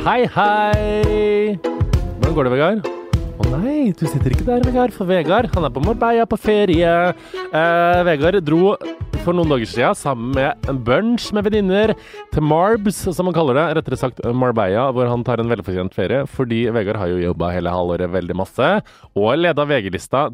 Hei, hei! Hvordan går det, Vegard? Å nei, du sitter ikke der, Vegard. For Vegard han er på Marbella på ferie. Eh, Vegard dro for noen dager siden sammen med en bunch med venninner til Marbs, som han kaller det. Rettere sagt Marbella, hvor han tar en velfortjent ferie. Fordi Vegard har jo jobba hele halvåret veldig masse, og leda VG-lista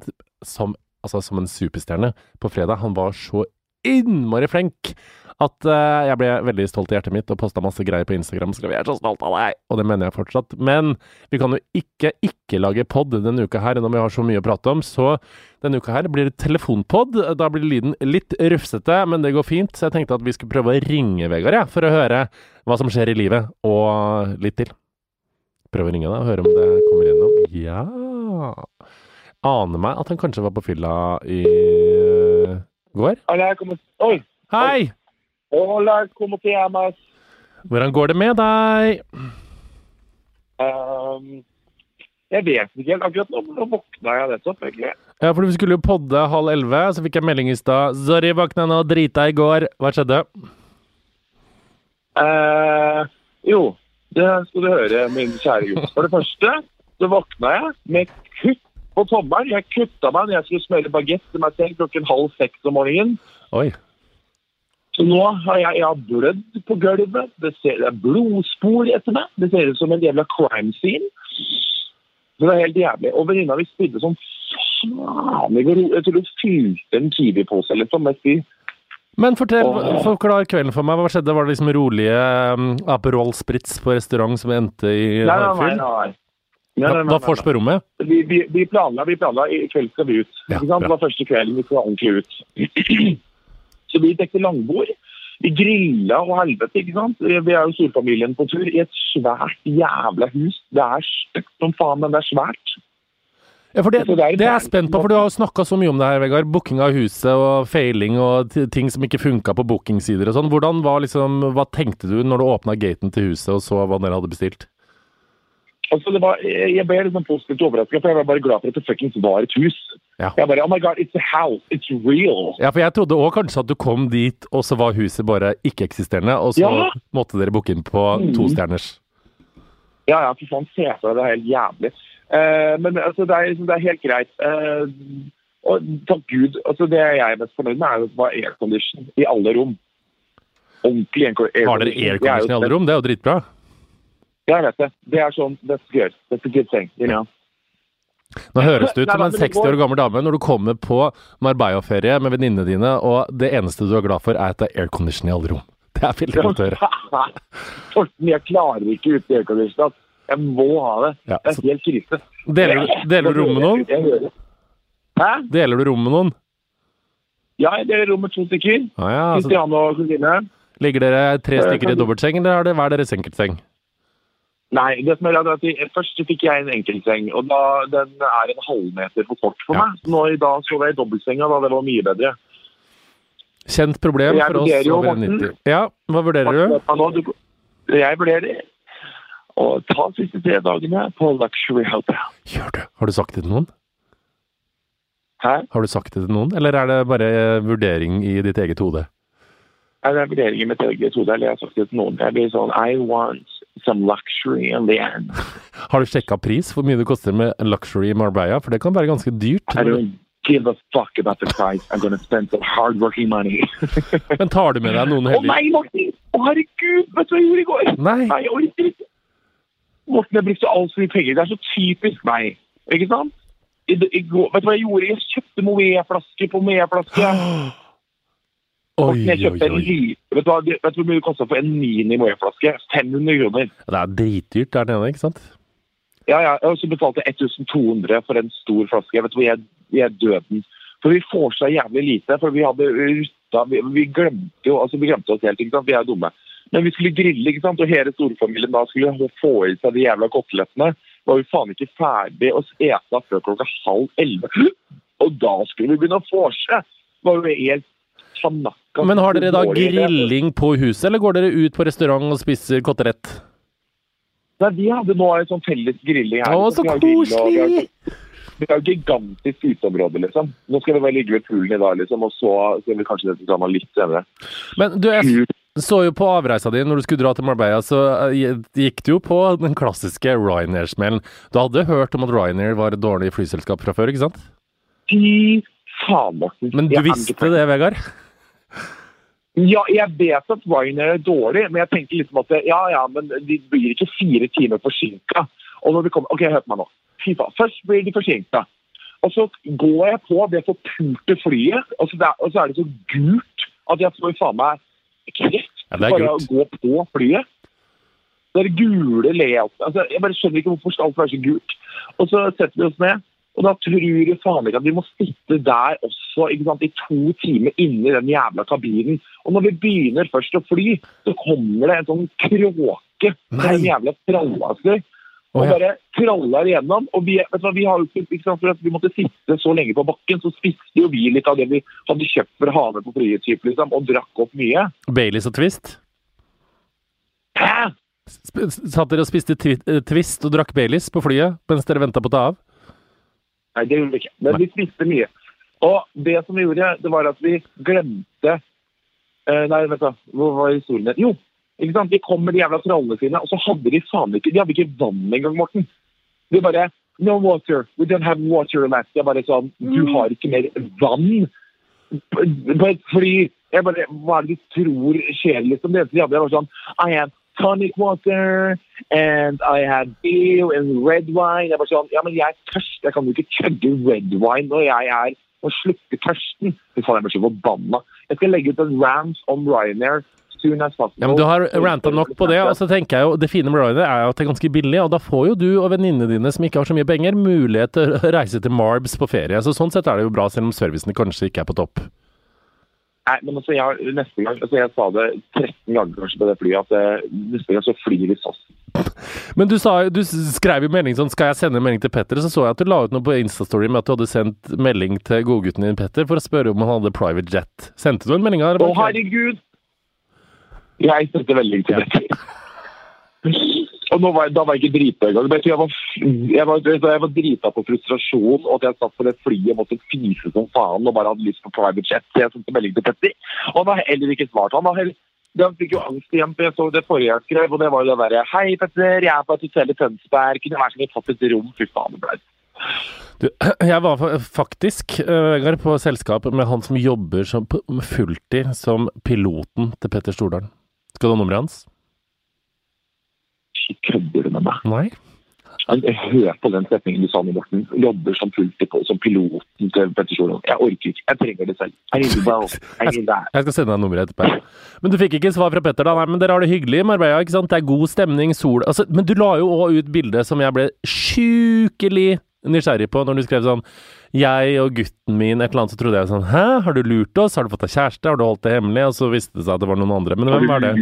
som, altså, som en superstjerne på fredag. Han var så innmari flink at uh, jeg ble veldig stolt i hjertet mitt og posta masse greier på Instagram. Så jeg er så stolt av deg, og det mener jeg fortsatt. Men vi kan jo ikke ikke lage pod denne uka her, når vi har så mye å prate om. Så denne uka her blir det telefonpod. Da blir lyden litt rufsete, men det går fint. Så jeg tenkte at vi skulle prøve å ringe Vegard, ja, for å høre hva som skjer i livet, og litt til. Prøve å ringe deg og høre om det kommer gjennom. Ja Aner meg at han kanskje var på fylla i går. Oi, Hei! Hvordan går det med deg? Um, jeg vet ikke helt. Akkurat nå, nå våkna jeg nettopp, egentlig. Ja, for vi skulle jo podde halv elleve, så fikk jeg melding i stad. Sorry, våkna nå, drita i går. Hva skjedde? Uh, jo, det skal du høre, min kjære gutt. For det første så våkna jeg med kutt på tommelen. Jeg kutta meg når jeg skulle smøre bagett til meg selv klokken halv seks om morgenen. Oi. Så nå har jeg, jeg har blødd på gulvet. Det, ser, det er blodspor etter meg. Det ser ut som en jævla crime scene. Så det er helt jævlig. Og venninna mi spydde som faen i går. Jeg tror hun fylte en Kiwi-pose eller noe. sånt. Men fortell, forklar kvelden for meg. Hva skjedde? Var det liksom rolige um, Aperol Spritz på restaurant som endte i Nei, nei, nei. nei. Nei, nei, nei, nei. vors på rommet? Vi, vi, vi planla, vi planla i kveld skal vi ut. Ja? Det var første kvelden vi skulle ordentlig ut. Så vi dekket langbord. Vi grilla og helvete, ikke sant. Vi er jo storfamilien på tur i et svært jævla hus. Det er stygt som faen, men det er svært. Ja, for det, det er- jeg spent på, for du har snakka så mye om det her, Vegard. Booking av huset og failing og ting som ikke funka på bookingsider og sånn. Hvordan var liksom, Hva tenkte du når du åpna gaten til huset og så hva dere hadde bestilt? Altså, det var, jeg ble liksom positivt overraska, for jeg var bare glad for at det fuckings var et hus. Ja. Jeg bare Oh my God, it's a house. It's real. Ja, for jeg trodde òg kanskje at du kom dit, og så var huset bare ikke-eksisterende, og så Ja. måtte dere booke inn på Mm. tostjerners. Ja, ja, fy faen, se for deg, det er helt jævlig. Uh, men altså, det er, liksom, det er helt greit. Uh, og takk Gud, altså det jeg er mest fornøyd med, er at det var aircondition i alle rom. Ordentlig aircondition. Har dere aircondition i alle rom? Det er jo dritbra. Ja, jeg vet det. Det er sånn, that's good. That's a good thing, you know. Nå høres det ut som en 60 går- år gammel dame når du kommer på Marbella-ferie med venninnene dine, og det eneste du er glad for, er at det er aircondition i alle rom. Det er veldig godt å høre. Torsten, jeg klarer ikke uten aircondition. Jeg må ha det. Ja, Det er helt krise. Deler, du- deler du rom med noen? Hæ? Deler du rom med noen? Ja, jeg deler rom med to stykker. Ah, ja, Kristian og Kristine. ligger dere tre stykker i dobbeltseng, eller har det hver deres enkeltseng? Nei, det som er at jeg- først fikk jeg en enkeltseng, og da, den er en halvmeter for kort for Ja. meg. Nå i dag sov jeg i dobbeltsenga, da det var mye bedre. Kjent problem for oss over 90. Ja, hva vurderer du? Jeg vurderer å ta de siste tre dagene på Luxury Hotel. Gjør du? Har du sagt det til noen? Hæ? Har du sagt det til noen, eller er det bare eh, vurdering i ditt eget hode? Nei, Det er vurdering i mitt eget hode, eller jeg har sagt det til noen. Jeg blir sånn I want some luxury in the end. Har du sjekka pris, hvor mye det koster med luxury i Marbella? For det kan være ganske dyrt. I don't give a fuck about the price. I'm gonna spend some hardworking money. Men tar du med deg noen Å oh, nei, Morten! Å herregud, vet du hva jeg gjorde i går? Nei. Nei, jeg orker ikke. Morten, jeg brukte altfor mye penger. Det er så typisk meg. Ikke sant? I, i vet du hva jeg gjorde? Jeg kjøpte Moët-flaske på Moët-flaske. Oi, jeg kjøpte en liter. Vet du, hva, vet du hvor mye det kosta for en mini Moët-flaske? 500 kroner. Det er dritdyrt der nede, ikke sant? Ja, ja. Og så betalte jeg 1200 for en stor flaske. Vet du hva, jeg, jeg er døden. For vi får så jævlig lite. For vi hadde rutta Vi, vi glemte jo altså vi glemte oss helt, ikke sant. Vi er dumme. Men vi skulle grille, ikke sant. Og hele storfamilien da skulle få i seg de jævla kotelettene. Var vi faen ikke ferdig å ete før klokka halv elleve. Og da skulle vi begynne å vorse! Var jo helt fanakka. Men har dere da grilling på huset, eller går dere ut på restaurant og spiser kotelett? Nei, vi hadde nå en sånn felles grilling her. Å, så koselig! Det er jo vi har- koselig! Gigantisk uteområde, liksom. Nå skal vi bare ligge ved poolen i dag, liksom, og så ser vi kanskje dette sammen litt senere. Men du, jeg så jo på avreisa di når du skulle dra til Marbella, så eh, gikk du jo på den klassiske Ryanair-smellen. Du hadde hørt om at Ryanair var et dårlig flyselskap fra før, ikke sant? Fy faen, Morten. Men du Jeg visste det, Vegard? Ja, jeg vet at Ryanair er dårlig, men jeg tenker liksom at ja, ja, men de blir ikke fire timer forsinka. Og når vi kommer Ok, hør på meg nå. Fy faen. Først blir de forsinka. Og så går jeg på det forpulte flyet, og så, der, er, og så er det så gult at jeg får faen meg kreft Ja, bare å gå på flyet. Det er gule layout. Altså, jeg bare skjønner ikke hvorfor skal alt være så gult. Og så setter vi oss ned, og da tror jeg faen ikke at vi må sitte der også sant, i to timer inni den jævla kabinen. Og når vi begynner først å fly, så kommer det en sånn kråke med den en jævla tralla si. Og ja. bare traller igjennom. Og vi, vet du vi har jo ikke, sant, for at vi måtte sitte så lenge på bakken, så spiste jo vi litt av det vi hadde kjøpt for å ha med på flyet, liksom, og drakk opp mye. Baileys og Twist? Hæ? Satt dere og spiste eh, Twist og drakk Baileys på flyet mens dere venta på å ta av? Nei, det gjorde vi ikke. Men vi spiste mye. Og det som vi gjorde, det var at vi glemte eh, Nei, vent da. hvor var historien? din? Jo, ikke sant? de kom med de jævla trollene sine, og så hadde de faen ikke De hadde ikke vann engang, Morten. De bare No water. We don't have water left. Jeg bare sånn Du har ikke mer vann på et fly. Jeg bare Hva er det du tror skjer, liksom? Det eneste de hadde, var sånn I have tonic water, and I had beer and red wine. Jeg bare sånn Ja, men jeg er tørst. Jeg kan jo ikke kødde red wine når jeg er og slukke tørsten. Fy faen, jeg blir så forbanna. Jeg skal legge ut en rant om Ryanair. Ja, men Du har ranta nok på det. og så tenker jeg jo, Det fine med Ryanair er jo at det er ganske billig, og da får jo du og venninnene dine som ikke har så mye penger, mulighet til å reise til Marbs på ferie. Så Sånn sett er det jo bra, selv om servicene kanskje ikke er på topp. Nei, men altså, jeg, neste gang, altså jeg sa det 13 ganger kanskje på det flyet, at eh, neste gang så flyr vi SAS. Men du, sa, du skrev jo melding sånn Skal jeg sende melding til Petter? Så så jeg at du la ut noe på Instastory med at du hadde sendt melding til godgutten din Petter for å spørre om han hadde private jet. Sendte du en melding? Her, Å, herregud! Jeg sendte melding til Ja. Og var da var jeg ikke drita engang. men Jeg var, jeg jeg var drita på frustrasjon og at jeg satt på det flyet og måtte fise som faen og bare hadde lyst på private. Så jeg sendte melding til Petter, og han har heller ikke svart. Han, har heller, fikk jo angst igjen, for jeg så det forrige jeg skrev, og det var jo det derre Hei, Petter, jeg er på et hotell i Tønsberg. Kunne som et fått et rom. Fy faen, det ble Du, jeg var faktisk, øh, Vegard, på selskap med han som jobber som, fulltid som piloten til Petter Stordalen. Skal du ha nummeret hans? Kødder du med meg? Nei? Hører på den setningen du sa nå, Morten. Jobber som, på- som piloten til Petter Stordalen. Jeg orker ikke. Jeg trenger det selv. Jeg, jeg. Jeg skal sende deg nummeret etterpå. Men du fikk ikke svar fra Petter, da? Nei, men dere har det hyggelig i Marbella, ikke sant? Det er god stemning, sol altså, Men du la jo òg ut bilde som jeg ble sjukelig nysgjerrig på, når du skrev sånn Jeg og gutten min, et eller annet, så trodde jeg sånn Hæ, har du lurt oss? Har du fått deg kjæreste? Har du holdt det hemmelig? Og så viste det seg at det var noen andre. Men hvem var det?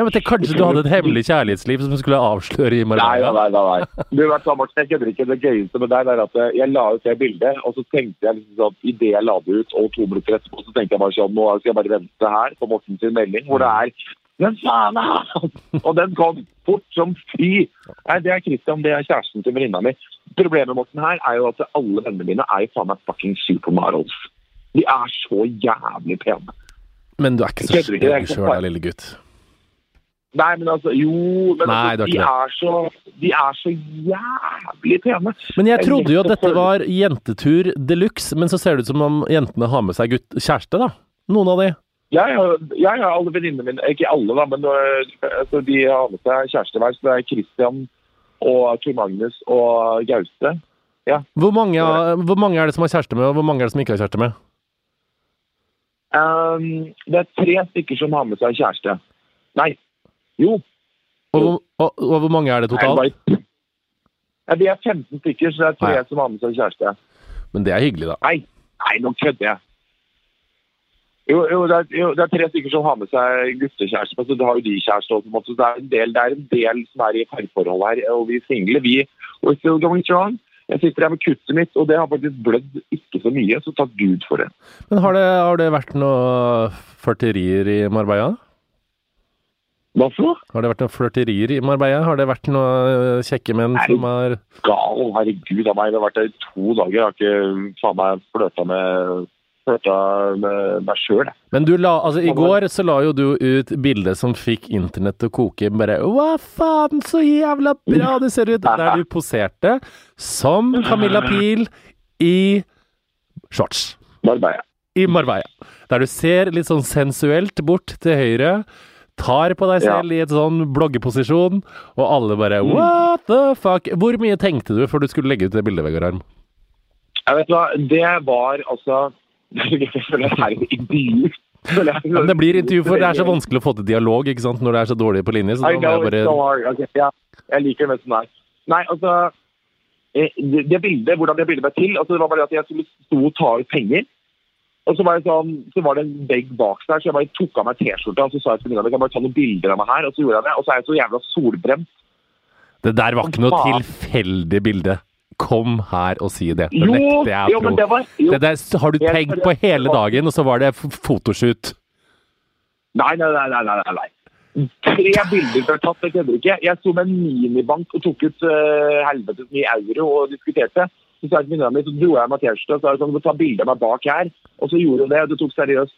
Jeg vet ikke, Kanskje du hadde et hemmelig kjærlighetsliv som du skulle avsløre i Maria. nei, nei. nei, nei. Du vet Martin, jeg kødder ikke. Det gøyeste med deg er at jeg la ut det bildet, og så tenkte jeg liksom sånn Idet jeg la det ut, og to minutter etterpå, så tenkte jeg bare sånn Nå skal jeg bare vente her på Morten sin melding, hvor det er Men faen, da! Og den kom fort som fy. Nei, det er Christian, det er kjæresten til venninna mi. Problemet Morten, her er jo at alle vennene mine er jo faen meg fucking supermodels. De er så jævlig pene. Men du er ikke så stygg sjøl, lille gutt. Nei, men altså Jo, men Nei, altså, de, er så, de er så jævlig pene. Men jeg trodde jo at dette var jentetur de luxe, men så ser det ut som om jentene har med seg gutt, kjæreste, da. Noen av de. Jeg har, jeg har alle venninnene mine, ikke alle, da, men øh, altså, de har med seg kjæreste hver. Så det er Christian og Tor Magnus og Gaute. Hvor mange, hvor mange er det som har kjæreste med, og hvor mange er det som ikke har kjæreste med? Um, det er tre stykker som har med seg kjæreste. Nei. Jo. Og, og, og hvor mange er det totalt? Ja, vi er 15 stykker, så det er tre Nei. som har med seg kjæreste. Men det er hyggelig, da. Nei, nei, nå kødder jeg. Jo, jo, det er, jo, det er tre stykker som har med seg guttekjæreste. Men så har jo de kjæreste også, på en måte. Så det er en del, det er en del som er i parforhold her. Og vi single, vi we're still going strong. Jeg sitter her med kuttet mitt, og det har faktisk blødd ikke så mye, så takk Gud for det. Men har det, har det vært noe flørterier i Marbella? Hva for noe? Har det vært noen flørterier i Marbella? Har det vært noen øh, kjekke menn er som har Gal, herregud av meg. Det har vært der i to dager. Jeg har ikke faen meg flørta med, flørta med meg sjøl, jeg. Men du la, altså i går så la jo du ut bilde som fikk internett til å koke. Bare Hva faen, så jævla bra det ser ut! Der du poserte som Camilla Pil i shorts. Marbella. I Marbella. Der du ser litt sånn sensuelt bort til høyre. Tar på deg Ja. selv i et sånn bloggeposisjon, og alle bare What the fuck? Hvor mye tenkte du før du skulle legge ut det bildet, Vegard Harm? Jeg vet hva, det var altså Jeg føler det er en. Ja, men det blir intervju, for det er så vanskelig å få til dialog ikke sant? når det er så dårlig på linje. Så da jeg bare so okay, Ok, ja, jeg liker det mest sånn her. Nei, altså eh, det, det bildet, Hvordan det bildet ble til altså Det var bare at jeg skulle stå og ta ut penger. Og så var, sånn, så var det en vegg bak der, så jeg bare tok av meg T-skjorta og så sa jeg til kan jeg bare ta noen bilder av meg her. Og så gjorde jeg det. Og så er jeg så jævla solbrent. Det der var ikke noe tilfeldig bilde. Kom her og si det. Det Jo, nekter jeg jo, å men tro. det der har du tenkt på hele dagen, og så var det fotoshoot. Nei, nei, nei. nei, nei, nei. Tre bilder ble tatt, jeg kødder ikke. Jeg sto med en minibank og tok ut uh, helvetes mye euro og diskuterte. Så sa jeg til venninna mi, så dro jeg meg T-skjorte og sa sånn, du ta bilde av meg bak her. Og så gjorde hun det. og Det tok seriøst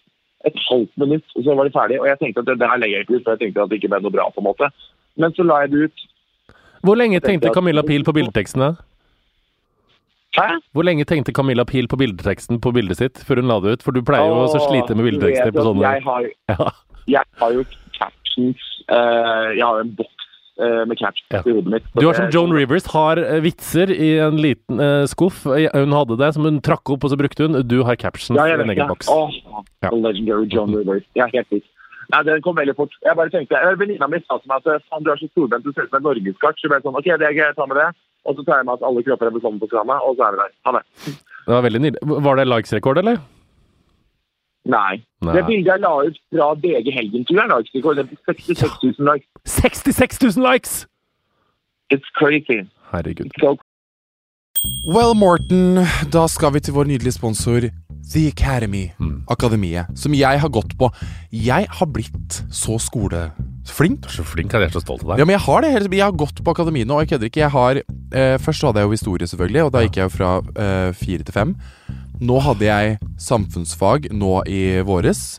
et halvt minutt, og så var de ferdig. Og jeg tenkte at det, her legger jeg ikke ut, for jeg tenkte at det ikke ble noe bra. på en måte. Men så la jeg det ut. Hvor lenge tenkte Camilla Pil på bildeteksten? da? Hæ? Hvor lenge tenkte Camilla Pil på bildeteksten på bildet sitt før hun la det ut? For du pleier jo å slite med bildetekster på sånne Jeg har, ja. jeg har jo captions uh, Jeg har jo en boks med catch Ja. i hodet mitt. Du er som Joan Rivers, har eh, vitser i en liten uh, skuff. Eh, Hun hadde det, som hun trakk opp, og så brukte hun. Du har captions Ja, i en egen boks. Åh, Ja. legendary John Rivers. Ja, helt vilt. Nei, Den kom veldig fort. Jeg bare tenkte, eh, Venninna mi sa til meg at faen, du er så storbent, du ser ut som et norgeskart. Så jeg ble sånn, ok, det er greit, ta med det. Og så tar jeg med at alle kropper er velkommen på stranda, og så er vi der. Ha det. Det var veldig nydelig. Var det likes-rekord, eller? Nei. Nei. Det bildet jeg la ut fra DG Helgen-turen, la ikke det på 66 000 likes. 66 000 likes! It's crazy. Herregud. So Well, Morten, da skal vi til vår nydelige sponsor The Academy. Akademiet. Som jeg har gått på. Jeg har blitt så skoleflink. Du er så flink, jeg er så stolt av Ja, deg. men Jeg har det hele Jeg har gått på akademi nå, og jeg kødder ikke. Jeg har, eh, først hadde jeg jo historie, selvfølgelig, og da gikk jeg jo fra eh, fire til fem. Nå hadde jeg samfunnsfag nå i våres,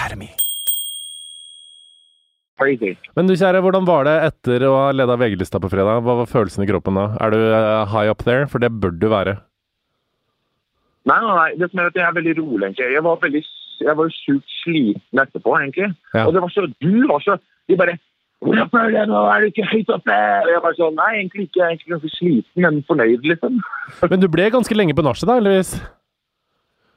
Academy. crazy. Men du kjære, hvordan var det etter å ha ledet VG-lista på fredag? Hva var følelsen i kroppen da? Er du eh, high up there? For det bør du være. Nei, nei, nei. Det som er at jeg er veldig rolig, egentlig. Jeg var veldig jeg var sjukt sliten etterpå, egentlig. Ja. Og det var så Du var så De bare 'Hvordan føler jeg nå? Er du ikke høyt oppe?' Og jeg bare sånn Nei, egentlig ikke. Jeg er egentlig ganske sliten, men fornøyd, liksom. Men du ble ganske lenge på nachet da, heldigvis?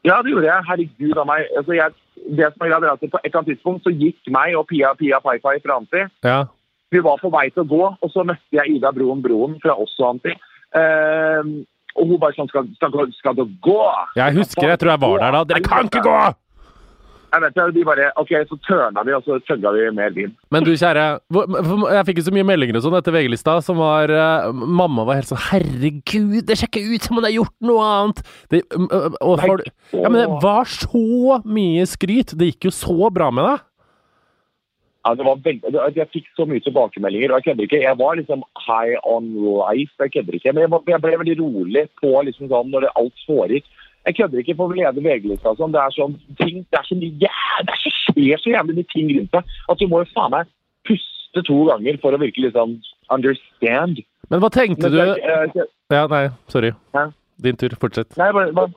Ja, det gjorde jeg. Herregud av meg. Altså, jeg det som er er at På et eller annet tidspunkt så gikk meg og Pia Pia Pai Pai fra Anti Ja. Vi var på vei til å gå, og så møtte jeg Ida Broen Broen fra også Anti. Uh, og hun bare sånn skal, skal, skal du gå? Jeg husker, jeg tror jeg var der da. Dere kan ikke gå! Jeg vet det, de bare, ok, Så tørna vi, og så tøgga vi mer vin. Men du kjære, jeg fikk jo så mye meldinger og sånn etter VG-lista som var eh, Mamma var helt sånn Herregud, det ser ikke ut som hun har gjort noe annet! Det, og for, ja, men det var så mye skryt! Det gikk jo så bra med deg! Ja, det var veldig, Jeg fikk så mye tilbakemeldinger, og jeg kødder ikke. Jeg var liksom high on life, jeg kødder ikke. Men jeg, ble veldig rolig på liksom sånn når det alt foregikk. Jeg kødder ikke for å lede VG-lista og sånn. Det er sånn ting, det er så mye yeah, det er så skjer så jævlig mye ting rundt deg at du må jo faen meg puste to ganger for å virkelig liksom understand. Men hva tenkte Men du jeg, eh, Ja, nei, sorry. Hæ? Din tur. Fortsett. Nei, bare, hva,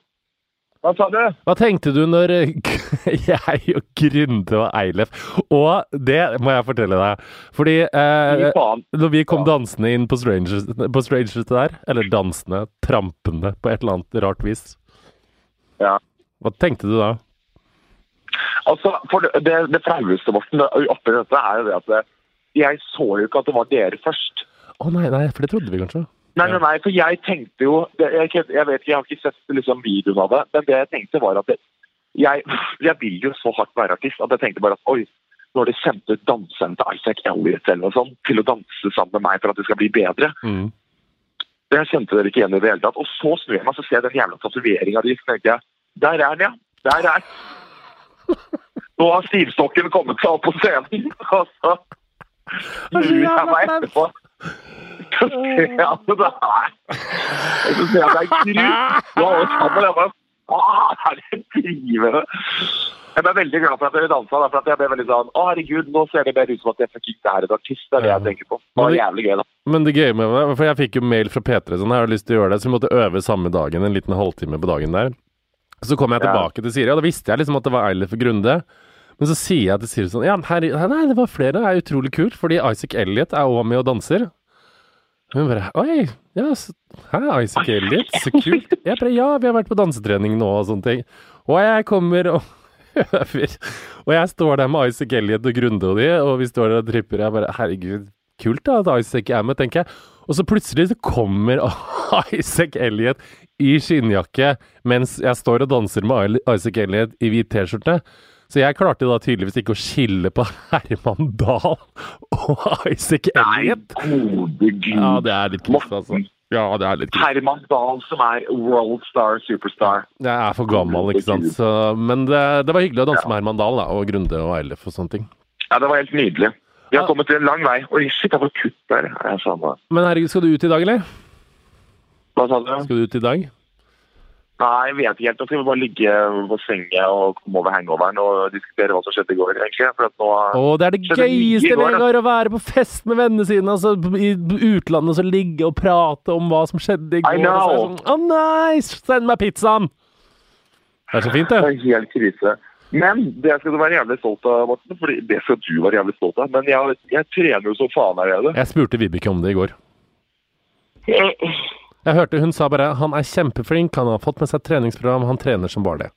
hva sa du? Hva tenkte du når jeg og Grunde og Eilef Og det må jeg fortelle deg. Fordi eh, når vi kom dansende inn på Strangers, på Strangers der, eller dansende, trampende på et eller annet rart vis, Ja. hva tenkte du da? Altså, for det, det, flaueste Morten, oppi dette er jo det at det- jeg så jo ikke at det var dere først. Å nei, nei, for det trodde vi kanskje. Nei, nei, nei, for jeg tenkte jo jeg, jeg vet ikke, jeg har ikke sett liksom, videoen av det, men det jeg tenkte var at det, jeg, jeg vil jo så hardt være artist at jeg tenkte bare at oi, nå har de sendt ut danseren til Isaac Elliot eller noe sånt til å danse sammen med meg for at det skal bli bedre. Mm. Det kjente dere ikke igjen i det hele tatt. Og så snur jeg meg, så ser jeg den jævla tatoveringa di, så tenker jeg der er den, ja. Der er. Nå har stivstokken kommet seg opp på scenen. Og så snur jeg meg etterpå. Så ser jeg at det er Så ser jeg at det er grus. Er det. Jeg drivende? Ble veldig glad for at dere dansa. da, For at jeg ble veldig sånn Å, herregud, nå ser det mer ut som at jeg fucking er en artist. Det er det jeg tenker på. Det var jævlig gøy, da. Men det gøye med det, for jeg fikk jo mail fra P3 sånn, jeg har lyst til å gjøre det, så vi måtte øve samme dagen, en liten halvtime på dagen der. Så kom jeg Ja. tilbake til Siri, og da visste jeg liksom at det var Eilif Grunde. Men så sier jeg til Siri sånn Ja, her, nei, det var flere, det er utrolig kult, fordi Isaac Elliot er òg med og danser. Hun bare Oi, ja, så, hæ, Isaac Elliot, så kult. Jeg bare Ja, vi har vært på dansetrening nå og sånne ting. Og jeg kommer og øver. Og jeg står der med Isaac Elliot og Grunde og de, og vi står der og tripper. Jeg bare Herregud, kult da at Isaac er med, tenker jeg. Og så plutselig så kommer Isaac Elliot i skinnjakke mens jeg står og danser med Isaac Elliot i hvit T-skjorte. Så jeg klarte da tydeligvis ikke å skille på Herman Dahl og Isaac Elliot. Ja, det er litt trist, altså. Ja, det er litt grisete. Herman Dahl som er world star superstar. Jeg er for gammel, ikke sant. Så, men det, det var hyggelig å danse med Herman Dahl da, og Grunde og Eilif og sånne ting. Ja, det var helt nydelig. Vi har Ja. kommet en lang vei. Oi, shit, jeg får kutt der. Men herregud, skal du ut i dag, eller? Hva sa du? Skal du ut i dag? Nei, jeg vet ikke helt. Nå skal vi bare ligge på senga og komme over hangoveren og diskutere hva som skjedde i går, egentlig. For nå... Å, det er det gøyeste. Vegard! Å være på fest med vennene sine. Altså, I utlandet og så ligge og prate om hva som skjedde i I går. det know. sånn, Å, nice! Send meg pizzaen! Det er så fint, Det det. er helt krise. Men det skal du være jævlig stolt av, Morten. Fordi det skal du være jævlig stolt av. Men jeg, jeg trener jo så faen her nede. Jeg spurte Vibeke om det i går. Jeg hørte hun sa bare han er kjempeflink, han har fått med seg et treningsprogram, han trener som bare det.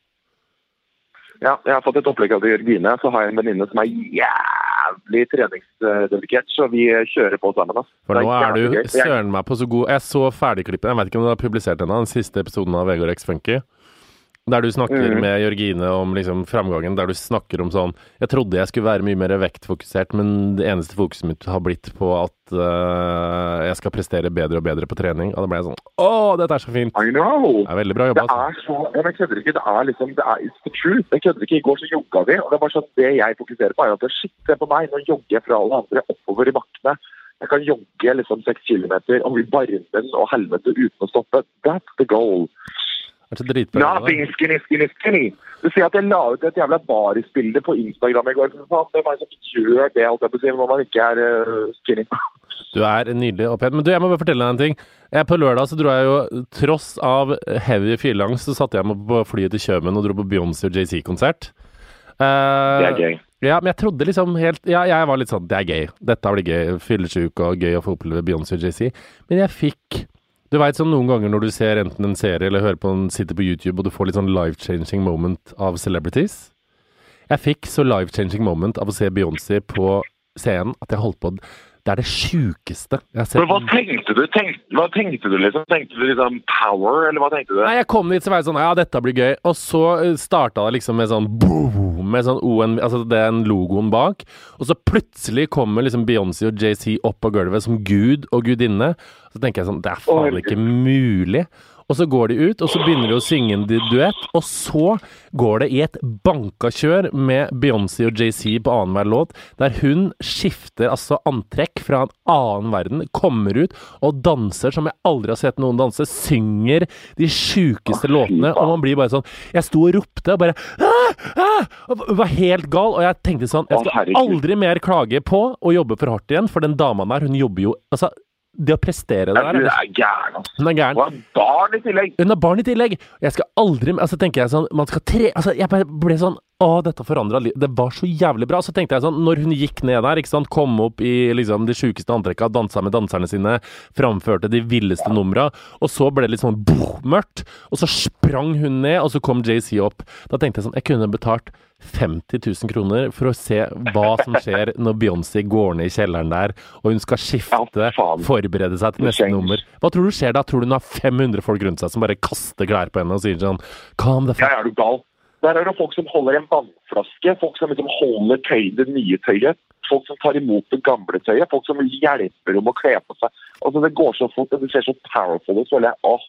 Ja, jeg har fått et opplegg av Jørgine. Så har jeg en venninne som er jævlig treningsdedikert. Så vi kjører på sammen. da. For nå er er du søren meg på så god Jeg så ferdigklippet, jeg vet ikke om du har publisert den, den siste episoden av Vegard X Funky. Der du snakker mm. med Jørgine om liksom framgangen, der du snakker om sånn Jeg trodde jeg skulle være mye mer vektfokusert, men det eneste fokuset mitt har blitt på at uh, jeg skal prestere bedre og bedre på trening. Og da ble jeg sånn Å, dette er så fint! I know! Det er veldig bra jobba. Det er så ja, Jeg kødder ikke. Det er liksom det er it's the truth. Jeg kødder ikke. I går så jogga vi, og det er bare sånn det jeg fokuserer på, er at shit, se på meg. Nå jogger jeg fra alle andre oppover i bakkene. Jeg kan jogge liksom seks kilometer over barmen og helvete uten å stoppe. That's the goal. Skinny. Du ser at jeg la ut et jævla barisbilde på Instagram i går. Det var er det som det holdt jeg på å si, når man ikke er eh, skinny? Du er nydelig opphet. Men du, jeg må bare fortelle deg en ting. Jeg, på lørdag så dro jeg jo, tross av heavy fylleangst, så satte jeg meg på flyet til Kjømen og dro på Beyoncé og JC-konsert. Det er gøy. Ja, men jeg trodde liksom helt Ja, jeg var litt sånn Det er gøy. Dette blir gøy. Fyllesyk og gøy å få oppleve Beyoncé og JC. Men jeg fikk Du veit sånn noen ganger når du ser enten en serie eller hører på en sitter på YouTube, og du får litt sånn life-changing moment av celebrities. Jeg fikk så life-changing moment av å se Beyoncé på scenen at jeg holdt på å Det er det sjukeste jeg har sett. Men hva tenkte du? Tenk, hva tenkte du liksom? Tenkte du liksom power, eller hva tenkte du? Nei, jeg kom dit så var jeg sånn Ja, dette blir gøy. Og så starta det liksom med sånn boom, Med sånn ON Altså den logoen bak. Og så plutselig kommer liksom Beyoncé og JC opp på gulvet som gud og gudinne. Så tenker jeg sånn Det er faen ikke mulig. Og så går de ut, og så begynner de å synge en duett. Og så går det i et bankakjør med Beyoncé og JC på annenhver låt, der hun skifter altså antrekk fra en annen verden, kommer ut og danser som jeg aldri har sett noen danse, synger de sjukeste låtene, og man blir bare sånn Jeg sto og ropte og bare ah, ah, og var helt gal, og jeg tenkte sånn Jeg skal aldri mer klage på å jobbe for hardt igjen, for den dama der, hun jobber jo Altså, det å prestere det der Hun er- er gæren, altså. Hun er gæren. Hun har barn i tillegg. Hun har barn i tillegg. Jeg skal aldri Altså tenker jeg sånn Man skal tre Altså jeg bare ble sånn Å, dette forandra livet. Det var så jævlig bra. Så tenkte jeg sånn Når hun gikk ned der, ikke sant, kom opp i liksom de sjukeste antrekka, dansa med danserne sine, framførte de villeste numra, og så ble det litt sånn boh, mørkt, og så sprang hun ned, og så kom JC opp. Da tenkte jeg sånn Jeg kunne betalt 50 000 kroner for å se hva som skjer når Beyoncé går ned i kjelleren der, og hun skal skifte, forberede seg til neste nummer. Hva tror du skjer da? Tror du hun har 500 folk rundt seg som bare kaster klær på henne og sier sånn Calm the Ja, er du gal? Der er det folk som holder en vannflaske, folk som liksom holder tøy, det nye tøyet. Folk som tar imot det gamle tøyet, folk som hjelper dem å kle på seg. Altså, Det går så fort, og det ser så powerful ut. så jeg, åh,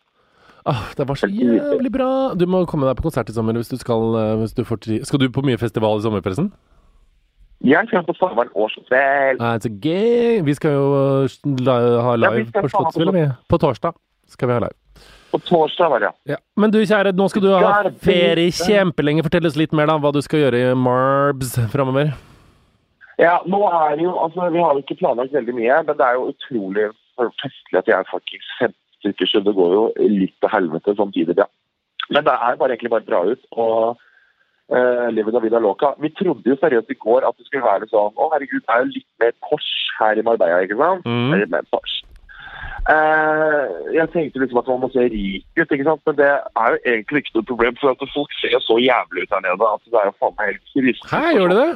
Åh, det var så jævlig bra! Du må komme deg på konsert i sommer hvis du skal eh, hvis du får tri... Skal du på mye festival i sommer, forresten? Jeg skal på Svalbard årsfestival. Ah, så gøy! Vi skal jo eh, ha live skal på Slottsfjellet, vi. På torsdag skal vi ha live. På torsdag var det, ja. Ja. Men du kjære, nå skal du ha ferie kjempelenge. Fortell oss litt mer da, hva du skal gjøre i Marbs framover. Ja, nå er det jo, altså Vi har jo ikke planlagt veldig mye, men det er jo utrolig festlig at jeg er faktisk stykker, så det går jo litt til helvete samtidig. Ja. Men det er bare egentlig bare bra ut. og uh, Livet av vida loca. Vi trodde jo seriøst i går at det skulle være sånn Å, herregud, det er jo litt mer kors her i Marbella, ikke sant? Mm. Litt mer kors. Uh, jeg tenkte liksom at man må se rik ut, ikke sant? men det er jo egentlig ikke noe problem. For at folk ser jo så jævlig ut her nede at det er jo faen meg helt krise. Hæ, gjør du det?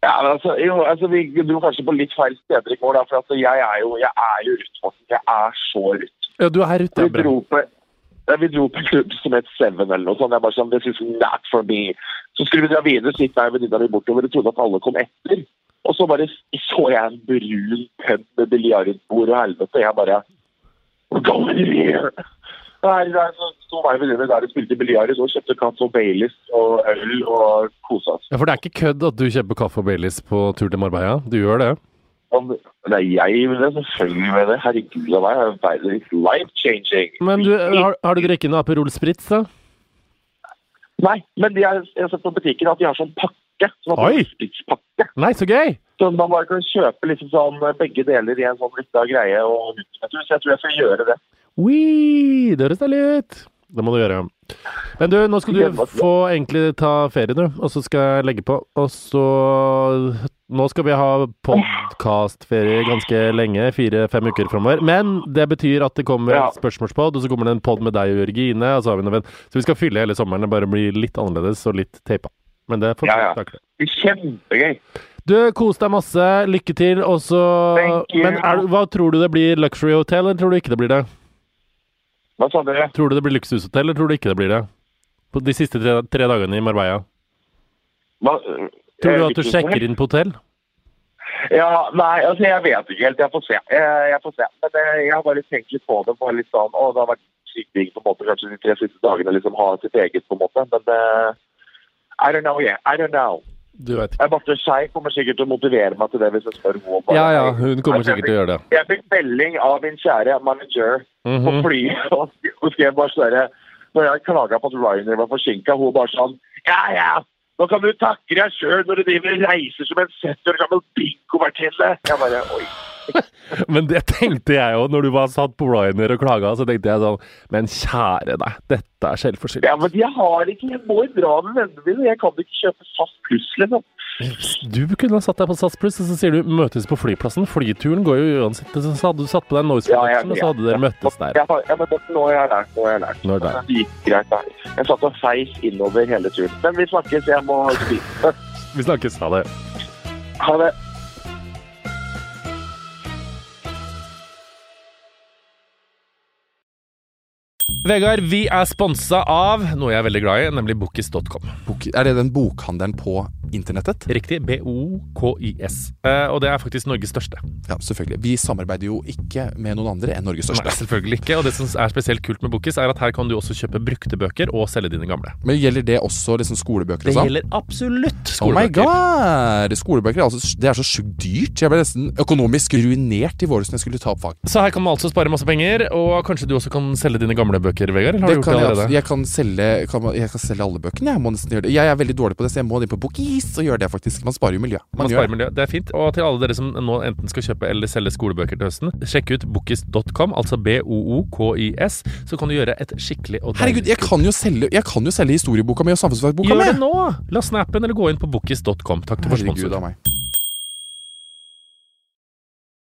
Ja, men altså, jo, altså, Vi dro kanskje på litt feil steder i går. da, for altså, jeg er jo jeg er jo faktisk. Jeg er så Ruth. Ja, du er ute. Vi dro på ja, vi dro på en klubb som het Seven eller noe sånt. Jeg bare sånn, This is not for me. Så skulle vi dra videre, så gikk jeg og venninna mi bortover og trodde at alle kom etter. Og så bare så jeg en brun pub med biljardbord og helvete. Jeg bare We're going here! Nei, der så sto meg venninne der og spilte biljard Så kjøpte kaffe og Baileys og øl og kosa oss. Ja, For det er ikke kødd at du kjøper kaffe og Baileys på tur til Marbella? Du gjør det? Er jeg med det, selvfølgelig med det. Herregud av meg, det er life changing. Men du, har, har du drukket noe Aperol Spritz, da? Nei, men de er, jeg har sett på butikken at de har sånn pakke. Sånn Oi! Nei, så gøy! Så man bare kan kjøpe liksom sånn begge deler i en sånn lita greie. Og, jeg tror, jeg tror jeg skal gjøre det. Oi, det høres deilig ut. Det må du gjøre. Men du, nå skal du få egentlig ta ferie, du. Og så skal jeg legge på. Og så Nå skal vi ha podkastferie ganske lenge. Fire-fem uker framover. Men det betyr at det kommer Ja. spørsmålspod, og så kommer det en pod med deg og Jørgine. Og så har vi noe venn. Så vi skal fylle hele sommeren. Det bare blir litt annerledes og litt teipa. Men det får vi Ja, ja. kjempegøy. Du, kos deg masse. Lykke til. Og så Men er, hva tror du det blir? Luxury Hotel, eller tror du ikke det blir det? Hva sa dere? Tror du det blir luksushotell, eller tror du ikke det blir det? På de siste tre, tre dagene i Marbella. Hva, Tror du eh, at du sjekker inn på hotell? Ja, nei, altså jeg vet ikke helt. Jeg får se. Jeg, jeg får se. Men eh, jeg har bare tenkt litt på det. Bare litt sånn, å, det har vært sykt digg på en måte kanskje de tre siste dagene liksom ha sitt eget på en måte. Men eh, I don't know yeah. I don't know. Du vet ikke. Marte Skei kommer sikkert til å motivere meg til det hvis jeg spør henne. Ja ja, hun kommer sikkert til å gjøre det. Jeg fikk melding av min kjære manager på Mhm. flyet, og skrev bare sånn Når jeg klaga på at Ryanair var forsinka, hun bare sånn Ja, ja, nå kan du takke deg sjøl når du driver og reiser som en 70 år gammel bingovertinne. Jeg bare Oi. Men det tenkte jeg jo når du var satt på Ryanair og klaga. Så tenkte jeg sånn Men kjære deg, dette er selvforskyldt. Ja, men jeg har ikke Jeg må dra med vennene mine. Jeg kan ikke kjøpe SAS pluss, liksom. Du kunne ha satt deg på Sats Pluss, og så sier du 'møtes på flyplassen'. Flyturen går jo uansett. Så hadde du satt på deg Noise Ja, Production, og så hadde dere møttes der. Ja, ja, men det, nå har jeg lært. Nå har jeg lært. Nå er det Det gikk greit. da. Jeg satt og feis innover hele turen. Men vi snakkes. Jeg må spise. Vi snakkes. Ha det. Ha det. Vegard, vi er sponsa av noe jeg er veldig glad i, nemlig Bookis.com. Bok, er det den bokhandelen på internettet? Riktig. B-O-K-I-S. Eh, og det er faktisk Norges største. Ja, selvfølgelig. Vi samarbeider jo ikke med noen andre enn Norges største. Nei, selvfølgelig ikke. Og det som er spesielt kult med Bokis, er at her kan du også kjøpe brukte bøker og selge dine gamle. Men gjelder det også liksom skolebøker Det sånn? gjelder absolutt skolebøker. Oh my god! Skolebøker er altså, det er så sjukt dyrt. Jeg ble nesten økonomisk ruinert i våres når jeg skulle ta opp fag. Så her kan man altså spare masse penger, og kanskje du også kan selge dine gamle bøker, Vegard? Eller har Det du gjort kan det jeg, allerede? Jeg, jeg, kan selge, kan, jeg kan selge alle bøkene. Jeg må nesten gjøre det. Jeg er veldig dårlig på det, så jeg må inn på Bookis og gjøre det, faktisk. Man sparer jo miljø. Man man sparer det. miljø. Det er fint. Og til alle dere som nå enten skal kjøpe eller selge skolebøker til høsten, sjekk ut bookis.com, altså B-O-O-K-I-S, så kan du gjøre et skikkelig og Herregud, jeg kan jo selge, jeg kan jo selge historieboka mi og samfunnsfagboka mi! Gjør det nå! La snappen eller gå inn på bookis.com. Takk til for Herregud sponsor. av meg.